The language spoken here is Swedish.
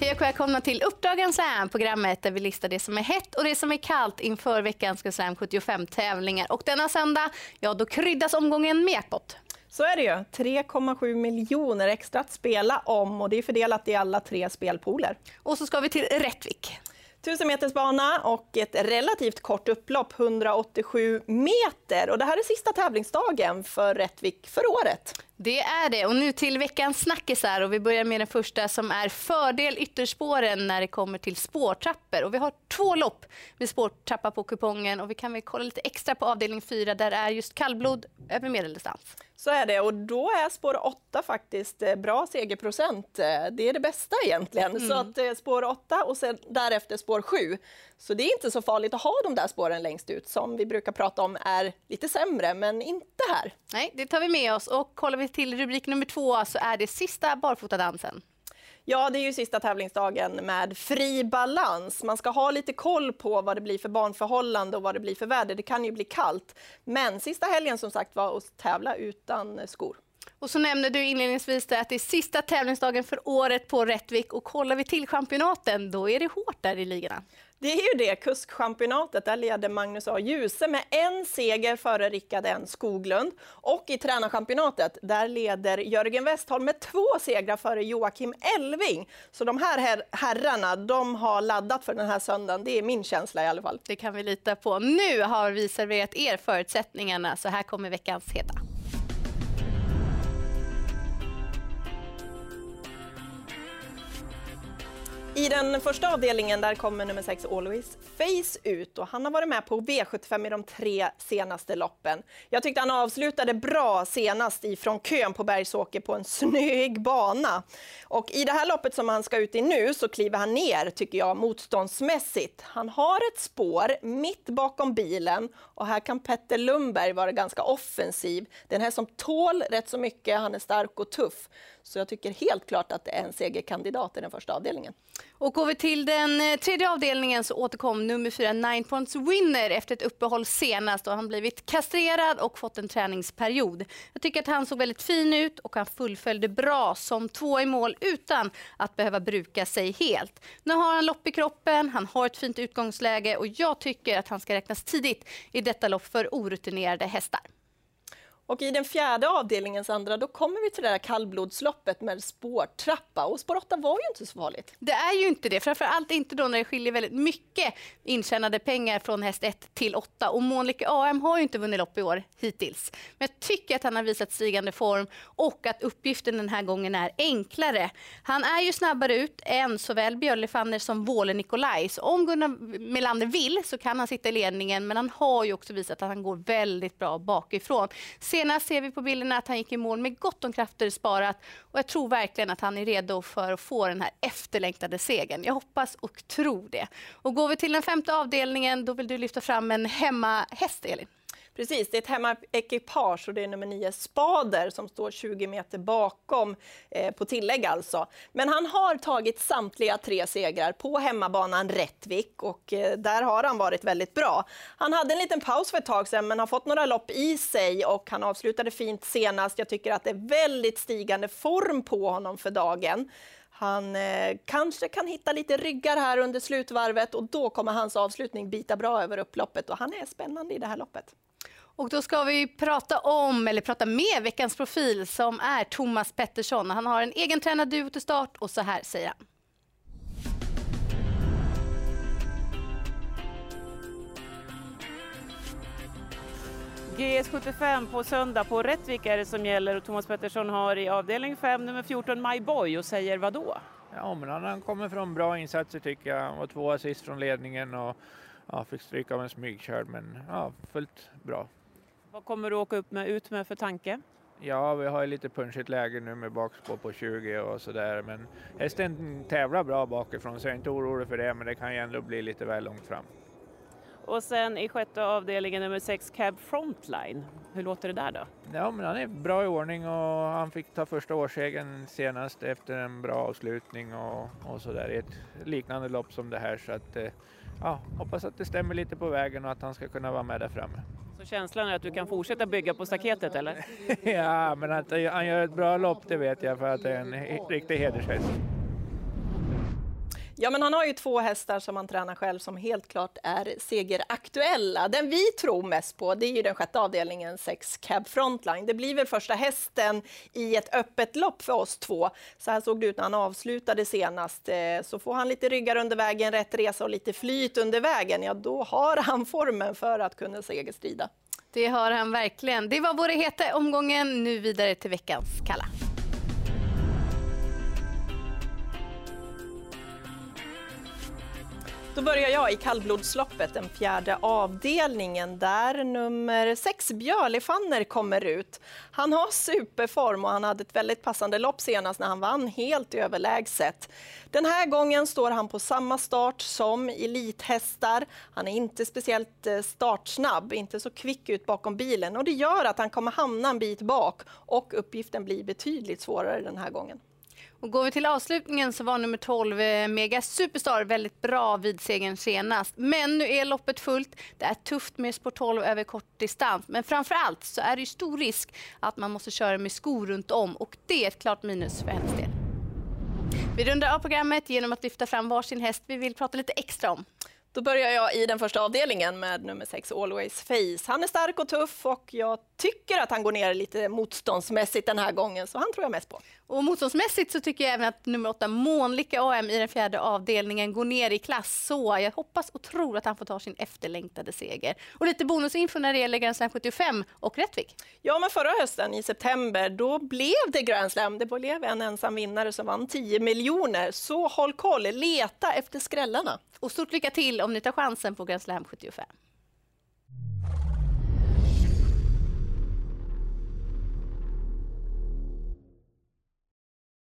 Hej och välkomna till Uppdragen Slam, programmet där vi listar det som är hett och det som är kallt inför veckans Slam 75 tävlingar. Och denna söndag, ja då kryddas omgången med jackpot. Så är det ju. 3,7 miljoner extra att spela om och det är fördelat i alla tre spelpooler. Och så ska vi till Rättvik. 1000 meters bana och ett relativt kort upplopp, 187 meter. Och det här är sista tävlingsdagen för Rättvik för året. Det är det. Och nu till veckans snackisar. Och vi börjar med den första som är fördel ytterspåren när det kommer till spårtrappor. Och vi har två lopp med spårtrappa på kupongen och vi kan väl kolla lite extra på avdelning 4 där är just kallblod över medeldistans. Så är det och då är spår 8 faktiskt eh, bra segerprocent. Eh, det är det bästa egentligen. Mm. Så att eh, spår 8 och sen därefter spår 7. Så det är inte så farligt att ha de där spåren längst ut som vi brukar prata om är lite sämre, men inte här. Nej, det tar vi med oss och kollar vi till rubrik nummer två så är det sista barfotadansen. Ja, det är ju sista tävlingsdagen med fri balans. Man ska ha lite koll på vad det blir för barnförhållande och vad det blir för väder. Det kan ju bli kallt. Men sista helgen som sagt var att tävla utan skor. Och så nämnde du inledningsvis att det är sista tävlingsdagen för året på Rättvik och kollar vi till championaten, då är det hårt där i ligorna. Det är ju det, kuskchampionatet. Där leder Magnus A. Djuse med en seger före Rickard N. Skoglund. Och i tränarchampionatet, där leder Jörgen Westholm med två segrar före Joakim Elving. Så de här her herrarna, de har laddat för den här söndagen. Det är min känsla i alla fall. Det kan vi lita på. Nu har vi serverat er förutsättningarna, så här kommer veckans heta. I den första avdelningen där kommer nummer 6 Always Face ut och han har varit med på V75 i de tre senaste loppen. Jag tyckte han avslutade bra senast ifrån kön på Bergsåker på en snöig bana. Och i det här loppet som han ska ut i nu så kliver han ner, tycker jag, motståndsmässigt. Han har ett spår mitt bakom bilen och här kan Petter Lundberg vara ganska offensiv. Den här som tål rätt så mycket, han är stark och tuff. Så jag tycker helt klart att det är en segerkandidat i den första avdelningen. Och går vi till den eh, tredje avdelningen så återkom nummer fyra Nine Points Winner efter ett uppehåll senast och han blivit kastrerad och fått en träningsperiod. Jag tycker att han såg väldigt fin ut och han fullföljde bra som två i mål utan att behöva bruka sig helt. Nu har han lopp i kroppen, han har ett fint utgångsläge och jag tycker att han ska räknas tidigt i detta lopp för orutinerade hästar. Och i den fjärde avdelningen, Sandra, då kommer vi till det där kallblodsloppet med spårtrappa. Och spår 8 var ju inte så farligt. Det är ju inte det, framförallt inte då när det skiljer väldigt mycket intjänade pengar från häst 1 till 8. Och Månlycke AM har ju inte vunnit lopp i år hittills. Men jag tycker att han har visat stigande form och att uppgiften den här gången är enklare. Han är ju snabbare ut än såväl Björlefanner som Våle Nikolaj. Så om Gunnar Melander vill så kan han sitta i ledningen, men han har ju också visat att han går väldigt bra bakifrån. Senast ser vi på bilderna att han gick i mål med gott om krafter sparat och jag tror verkligen att han är redo för att få den här efterlängtade segern. Jag hoppas och tror det. Och går vi till den femte avdelningen, då vill du lyfta fram en hemmahäst, Elin. Precis, det är ett hemmaekipage och det är nummer 9 Spader som står 20 meter bakom eh, på tillägg alltså. Men han har tagit samtliga tre segrar på hemmabanan Rättvik och eh, där har han varit väldigt bra. Han hade en liten paus för ett tag sedan men har fått några lopp i sig och han avslutade fint senast. Jag tycker att det är väldigt stigande form på honom för dagen. Han eh, kanske kan hitta lite ryggar här under slutvarvet och då kommer hans avslutning bita bra över upploppet och han är spännande i det här loppet. Och då ska vi prata om, eller prata med veckans profil som är Thomas Pettersson. Han har en egen tränad duo till start och så här säger han. GS75 på söndag på Rättvik är det som gäller och Thomas Pettersson har i avdelning 5 nummer 14 My Boy och säger vad då? Ja, men han kommer från bra insatser tycker jag och två assist från ledningen och ja, fick stryka av en smygkörd men ja, fullt bra. Vad kommer du åka upp med, ut med för tanke? Ja, vi har ju lite punchigt läge nu med bakspår på 20 och sådär. Men hästen tävlar bra bakifrån så jag är inte orolig för det. Men det kan ju ändå bli lite väl långt fram. Och sen i sjätte avdelningen nummer 6 Cab Frontline. Hur låter det där då? Ja, men han är bra i ordning och han fick ta första årssegern senast efter en bra avslutning och, och sådär i ett liknande lopp som det här. Så att, eh, ja, hoppas att det stämmer lite på vägen och att han ska kunna vara med där framme. Så känslan är att du kan fortsätta bygga på staketet eller? ja, men att han gör ett bra lopp det vet jag för att det är en riktig hedershäst. Ja, men han har ju två hästar som han tränar själv som helt klart är segeraktuella. Den vi tror mest på det är ju den sjätte avdelningen, 6 Cab Frontline. Det blir väl första hästen i ett öppet lopp för oss två. Så här såg det ut när han avslutade senast. Eh, så får han lite ryggar under vägen, rätt resa och lite flyt under vägen, ja då har han formen för att kunna segerstrida. Det har han verkligen. Det var vår heta omgången. Nu vidare till veckans kalla. Då börjar jag i kallblodsloppet, den fjärde avdelningen, där nummer sex Björlefanner kommer ut. Han har superform och han hade ett väldigt passande lopp senast när han vann helt överlägset. Den här gången står han på samma start som elithästar. Han är inte speciellt eh, startsnabb, inte så kvick ut bakom bilen och det gör att han kommer hamna en bit bak och uppgiften blir betydligt svårare den här gången. Och går vi till avslutningen så var nummer 12 eh, Mega Superstar väldigt bra vid segern senast. Men nu är loppet fullt. Det är tufft med spår 12 över kort distans. Men framför allt så är det stor risk att man måste köra med skor runt om och det är ett klart minus för hennes del. Vi rundar av programmet genom att lyfta fram varsin häst vi vill prata lite extra om. Då börjar jag i den första avdelningen med nummer 6 Always Face. Han är stark och tuff och jag tycker att han går ner lite motståndsmässigt den här gången, så han tror jag mest på. Och motståndsmässigt så tycker jag även att nummer 8 Månlycke AM i den fjärde avdelningen går ner i klass. Så jag hoppas och tror att han får ta sin efterlängtade seger. Och lite bonusinfo när det gäller Grand Slam 75 och Rättvik. Ja, men förra hösten i september, då blev det Grand Slam. Det blev en ensam vinnare som vann 10 miljoner. Så håll koll, leta efter skrällarna. Och stort lycka till om ni tar chansen på Grand Slam 75.